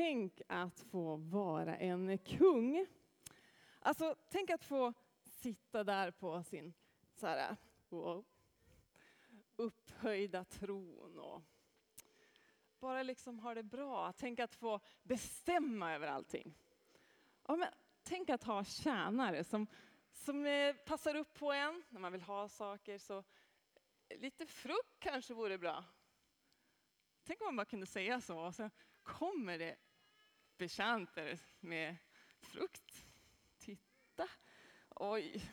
tänk att få vara en kung. Alltså, tänk att få sitta där på sin så här, wow, upphöjda tron och bara liksom ha det bra. Tänk att få bestämma över allting. Ja, men, tänk att ha tjänare som, som eh, passar upp på en när man vill ha saker. Så lite frukt kanske vore bra. Tänk om man bara kunde säga så och så kommer det betjänter med frukt. Titta! Oj!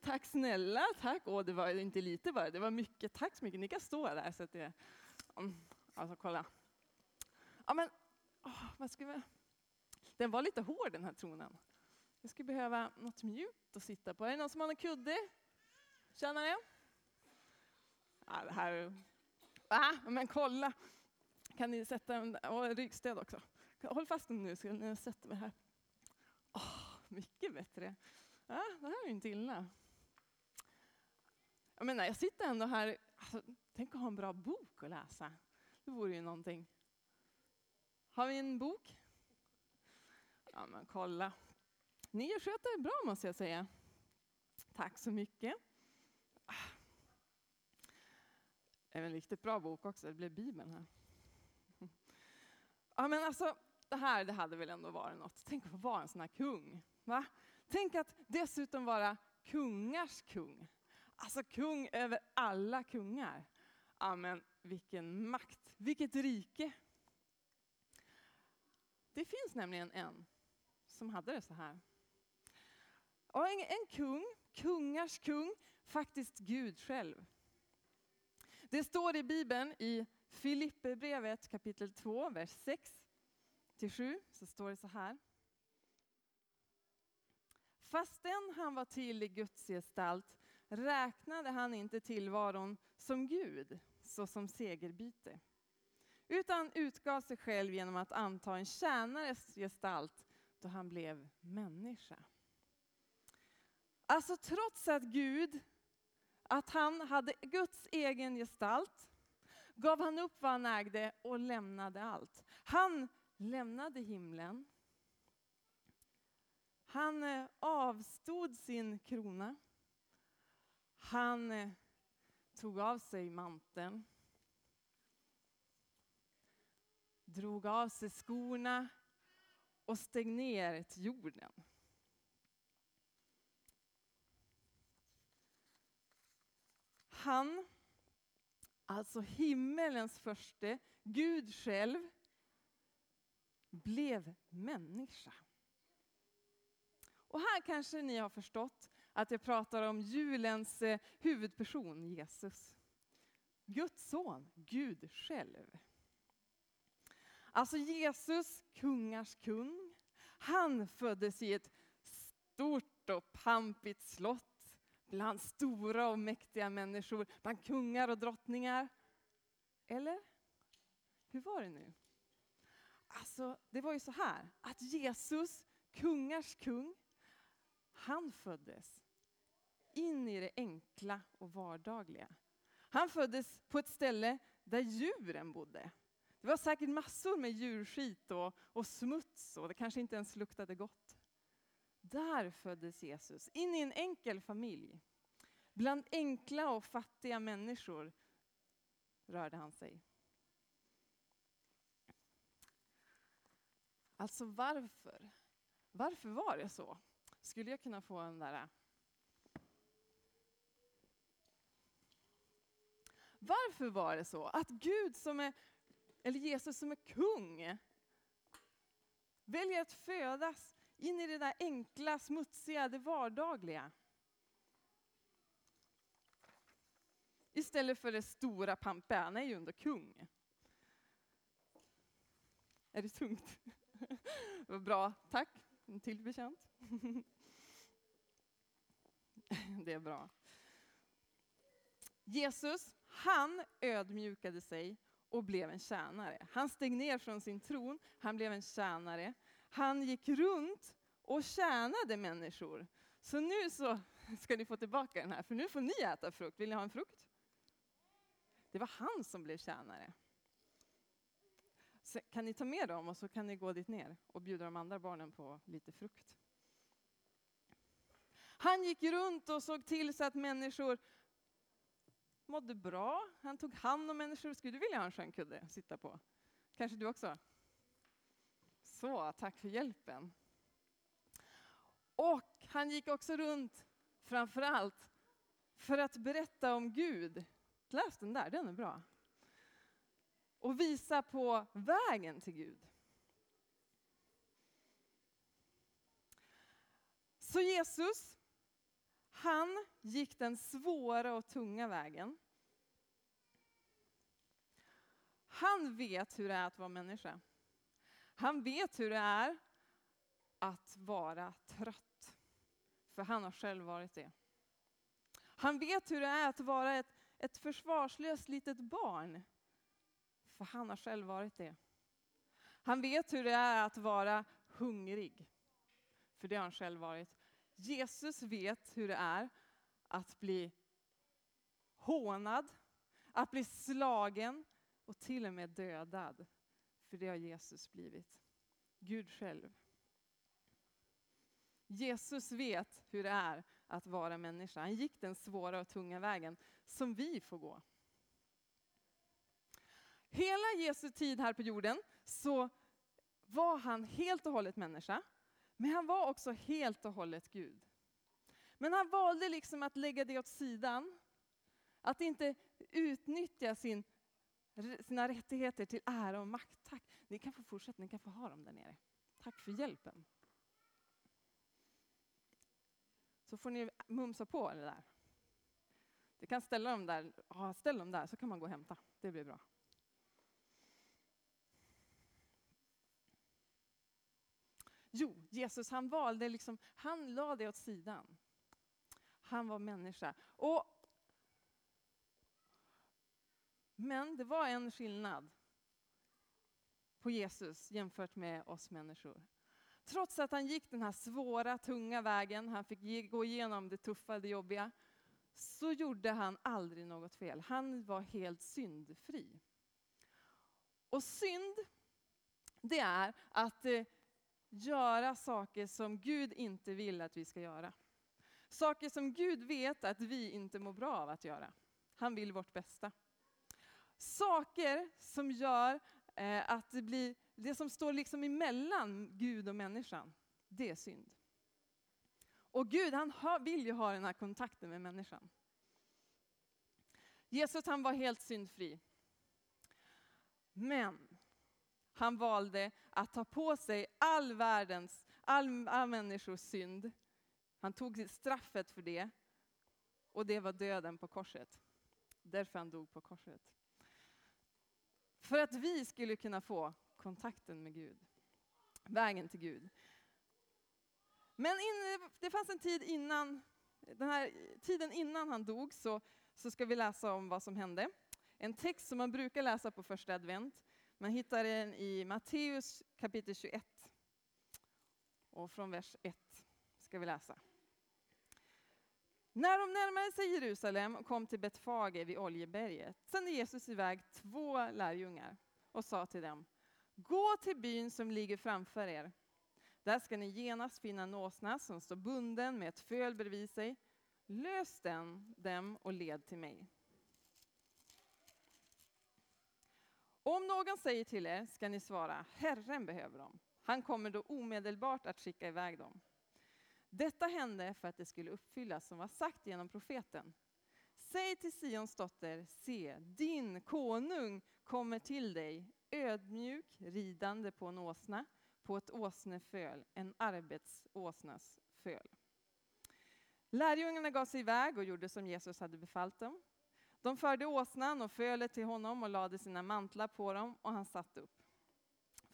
Tack snälla, tack! Åh, det var inte lite bara, det var mycket. Tack så mycket. Ni kan stå där. Så att det, alltså kolla. Ja, men, åh, vad ska vi... Den var lite hård den här tronen. Jag skulle behöva något mjukt att sitta på. Är det någon som har en kudde? Känner ni? Ja, det här... Ah, men kolla! Kan ni sätta en och ryggstöd också? Håll fast den nu så jag sätter mig här. Oh, mycket bättre. Ja, det här är inte illa. Jag menar, jag sitter ändå här. Alltså, tänk att ha en bra bok att läsa. Det vore ju någonting. Har vi en bok? Ja, men kolla. Ni sköter det bra måste jag säga. Tack så mycket. Ah. Det är en riktigt bra bok också, det blev Bibeln här. Ja, men alltså, det här det hade väl ändå varit något. Tänk att få vara en sån här kung. Va? Tänk att dessutom vara kungars kung. Alltså kung över alla kungar. Amen, vilken makt, vilket rike. Det finns nämligen en som hade det så här. Och en, en kung, kungars kung, faktiskt Gud själv. Det står i Bibeln i Filipperbrevet kapitel 2, vers 6 till 7, så står det så här. Fastän han var till i Guds gestalt räknade han inte tillvaron som Gud, såsom segerbyte, utan utgav sig själv genom att anta en tjänares gestalt då han blev människa. Alltså trots att Gud, att han hade Guds egen gestalt, gav han upp vad han ägde och lämnade allt. Han lämnade himlen. Han eh, avstod sin krona. Han eh, tog av sig manteln. Drog av sig skorna och steg ner till jorden. Han, alltså himmelens förste, Gud själv, blev människa. Och här kanske ni har förstått att jag pratar om julens eh, huvudperson, Jesus. Guds son, Gud själv. Alltså Jesus, kungars kung, han föddes i ett stort och pampigt slott bland stora och mäktiga människor, bland kungar och drottningar. Eller? Hur var det nu? Alltså, det var ju så här att Jesus, kungars kung, han föddes in i det enkla och vardagliga. Han föddes på ett ställe där djuren bodde. Det var säkert massor med djurskit och, och smuts och det kanske inte ens luktade gott. Där föddes Jesus, in i en enkel familj. Bland enkla och fattiga människor rörde han sig. Alltså varför? Varför var det så? Skulle jag kunna få en där... Äh? Varför var det så att Gud som är, eller Jesus som är kung, väljer att födas in i det där enkla, smutsiga, det vardagliga? Istället för det stora pampiga, han är ju ändå kung. Är det tungt? Det var bra, tack. En till betjänt. Det är bra. Jesus, han ödmjukade sig och blev en tjänare. Han steg ner från sin tron, han blev en tjänare. Han gick runt och tjänade människor. Så nu så ska ni få tillbaka den här, för nu får ni äta frukt. Vill ni ha en frukt? Det var han som blev tjänare. Så kan ni ta med dem och så kan ni gå dit ner och bjuda de andra barnen på lite frukt. Han gick runt och såg till så att människor mådde bra. Han tog hand om människor. Skulle du vilja ha en skön kudde att sitta på? Kanske du också? Så, tack för hjälpen. Och han gick också runt, framför allt, för att berätta om Gud. Läs den där, den är bra. Och visa på vägen till Gud. Så Jesus, han gick den svåra och tunga vägen. Han vet hur det är att vara människa. Han vet hur det är att vara trött. För han har själv varit det. Han vet hur det är att vara ett, ett försvarslöst litet barn. För han har själv varit det. Han vet hur det är att vara hungrig. För det har han själv varit. Jesus vet hur det är att bli hånad, att bli slagen och till och med dödad. För det har Jesus blivit. Gud själv. Jesus vet hur det är att vara människa. Han gick den svåra och tunga vägen som vi får gå. Hela Jesu tid här på jorden så var han helt och hållet människa, men han var också helt och hållet Gud. Men han valde liksom att lägga det åt sidan, att inte utnyttja sin, sina rättigheter till ära och makt. Tack, ni kan få fortsätta, ni kan få ha dem där nere. Tack för hjälpen. Så får ni mumsa på det där. Du kan ställa dem där, ja, ställ dem där så kan man gå och hämta. Det blir bra. Jo, Jesus han valde liksom, han la det åt sidan. Han var människa. Och, men det var en skillnad på Jesus jämfört med oss människor. Trots att han gick den här svåra, tunga vägen, han fick gå igenom det tuffa, det jobbiga, så gjorde han aldrig något fel. Han var helt syndfri. Och synd, det är att eh, göra saker som Gud inte vill att vi ska göra. Saker som Gud vet att vi inte mår bra av att göra. Han vill vårt bästa. Saker som gör eh, att det blir, det som står liksom emellan Gud och människan, det är synd. Och Gud han vill ju ha den här kontakten med människan. Jesus han var helt syndfri. Men han valde att ta på sig all världens, all, all människors synd. Han tog straffet för det. Och det var döden på korset. Därför han dog på korset. För att vi skulle kunna få kontakten med Gud. Vägen till Gud. Men in, det fanns en tid innan, den här tiden innan han dog så, så ska vi läsa om vad som hände. En text som man brukar läsa på första advent. Man hittar den i Matteus kapitel 21. Och från vers 1 ska vi läsa. När de närmade sig Jerusalem och kom till Betfage vid Oljeberget sände Jesus iväg två lärjungar och sa till dem Gå till byn som ligger framför er. Där ska ni genast finna en åsna som står bunden med ett föl bredvid sig. Lös den, dem och led till mig. Om någon säger till er ska ni svara, Herren behöver dem. Han kommer då omedelbart att skicka iväg dem. Detta hände för att det skulle uppfyllas som var sagt genom profeten. Säg till Sions dotter, se, din konung kommer till dig, ödmjuk, ridande på en åsna, på ett åsneföl, en arbetsåsnas föl. Lärjungarna gav sig iväg och gjorde som Jesus hade befallt dem. De förde åsnan och fölet till honom och lade sina mantlar på dem och han satt upp.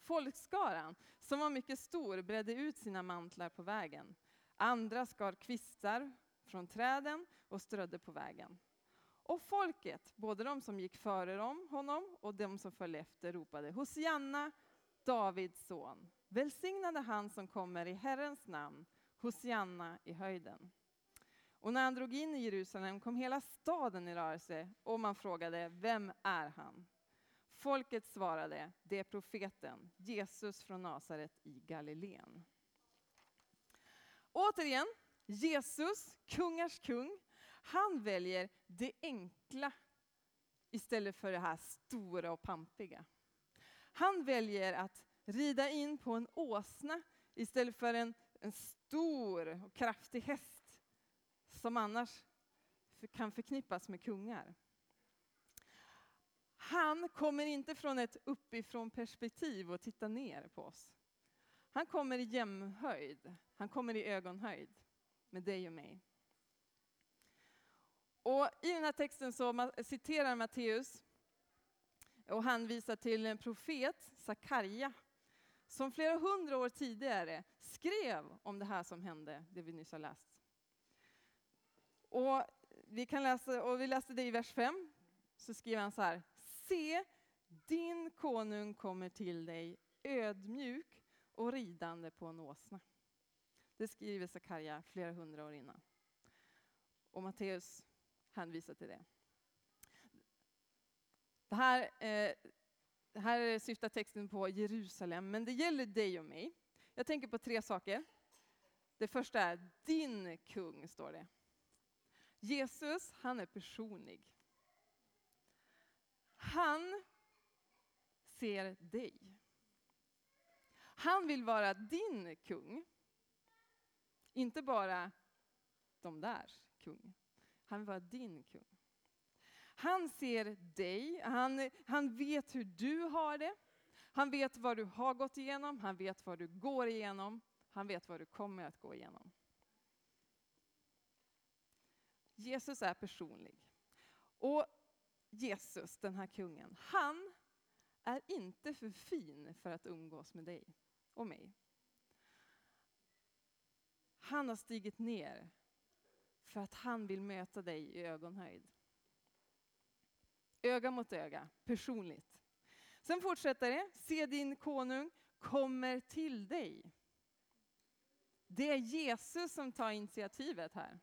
Folkskaran, som var mycket stor, bredde ut sina mantlar på vägen. Andra skar kvistar från träden och strödde på vägen. Och folket, både de som gick före dem, honom och de som följde efter, ropade Hosianna, Davids son. Välsignade han som kommer i Herrens namn, Hosianna i höjden. Och när han drog in i Jerusalem kom hela staden i rörelse och man frågade, vem är han? Folket svarade, det är profeten, Jesus från Nasaret i Galileen. Återigen, Jesus, kungars kung, han väljer det enkla istället för det här stora och pampiga. Han väljer att rida in på en åsna istället för en, en stor och kraftig häst som annars kan förknippas med kungar. Han kommer inte från ett uppifrån perspektiv och tittar ner på oss. Han kommer i jämnhöjd, han kommer i ögonhöjd med dig och mig. Och I den här texten så citerar Matteus och hänvisar till en profet, Sakarja, som flera hundra år tidigare skrev om det här som hände, det vi nyss har läst. Och vi, kan läsa, och vi läste det i vers 5, så skriver han så här. Se, din konung kommer till dig ödmjuk och ridande på en åsna. Det skriver Sakarja flera hundra år innan. Och Matteus hänvisar till det. Det här, eh, det här syftar texten på Jerusalem, men det gäller dig och mig. Jag tänker på tre saker. Det första är din kung, står det. Jesus, han är personlig. Han ser dig. Han vill vara din kung. Inte bara de där kung. Han vill vara din kung. Han ser dig, han, han vet hur du har det. Han vet vad du har gått igenom, han vet vad du går igenom, han vet vad du kommer att gå igenom. Jesus är personlig. Och Jesus, den här kungen, han är inte för fin för att umgås med dig och mig. Han har stigit ner för att han vill möta dig i ögonhöjd. Öga mot öga, personligt. Sen fortsätter det, se din konung kommer till dig. Det är Jesus som tar initiativet här.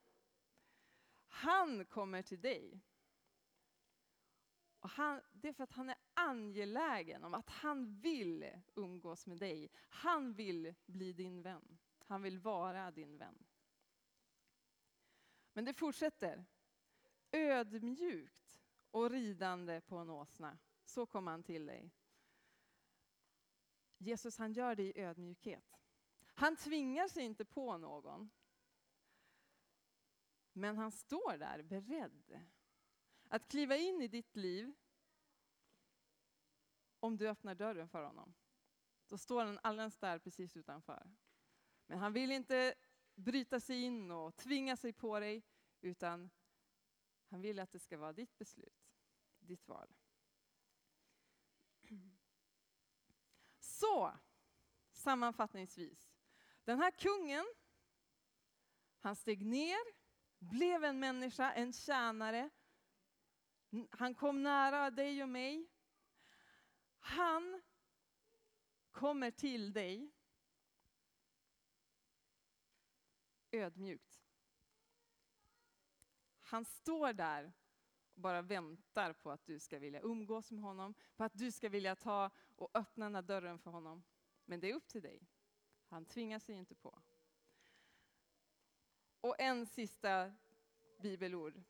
Han kommer till dig. Och han, det är för att han är angelägen om att han vill umgås med dig. Han vill bli din vän. Han vill vara din vän. Men det fortsätter. Ödmjukt och ridande på en åsna. Så kommer han till dig. Jesus han gör det i ödmjukhet. Han tvingar sig inte på någon. Men han står där beredd att kliva in i ditt liv om du öppnar dörren för honom. Då står han alldeles där precis utanför. Men han vill inte bryta sig in och tvinga sig på dig, utan han vill att det ska vara ditt beslut, ditt val. Så, sammanfattningsvis. Den här kungen, han steg ner blev en människa, en tjänare. Han kom nära dig och mig. Han kommer till dig ödmjukt. Han står där och bara väntar på att du ska vilja umgås med honom, på att du ska vilja ta och öppna den här dörren för honom. Men det är upp till dig. Han tvingar sig inte på. Och en sista bibelord.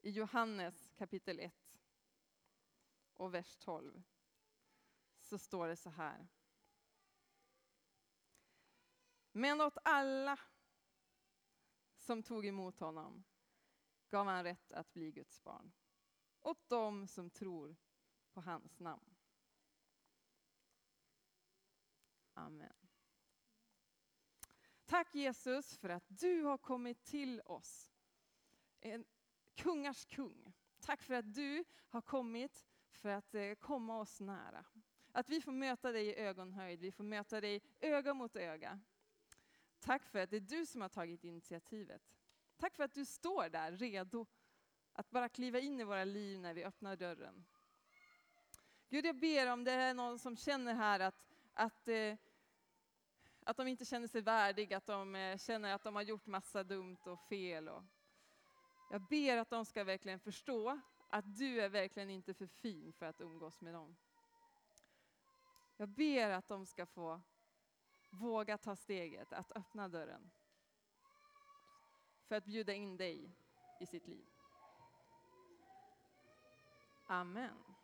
I Johannes kapitel 1 och vers 12 så står det så här. Men åt alla som tog emot honom gav han rätt att bli Guds barn. Åt dem som tror på hans namn. Amen. Tack Jesus för att du har kommit till oss. En kungars kung. Tack för att du har kommit för att eh, komma oss nära. Att vi får möta dig i ögonhöjd, vi får möta dig öga mot öga. Tack för att det är du som har tagit initiativet. Tack för att du står där redo att bara kliva in i våra liv när vi öppnar dörren. Gud, jag ber om det är någon som känner här att, att eh, att de inte känner sig värdiga, att de eh, känner att de har gjort massa dumt och fel. Och jag ber att de ska verkligen förstå att du är verkligen inte för fin för att umgås med dem. Jag ber att de ska få våga ta steget att öppna dörren för att bjuda in dig i sitt liv. Amen.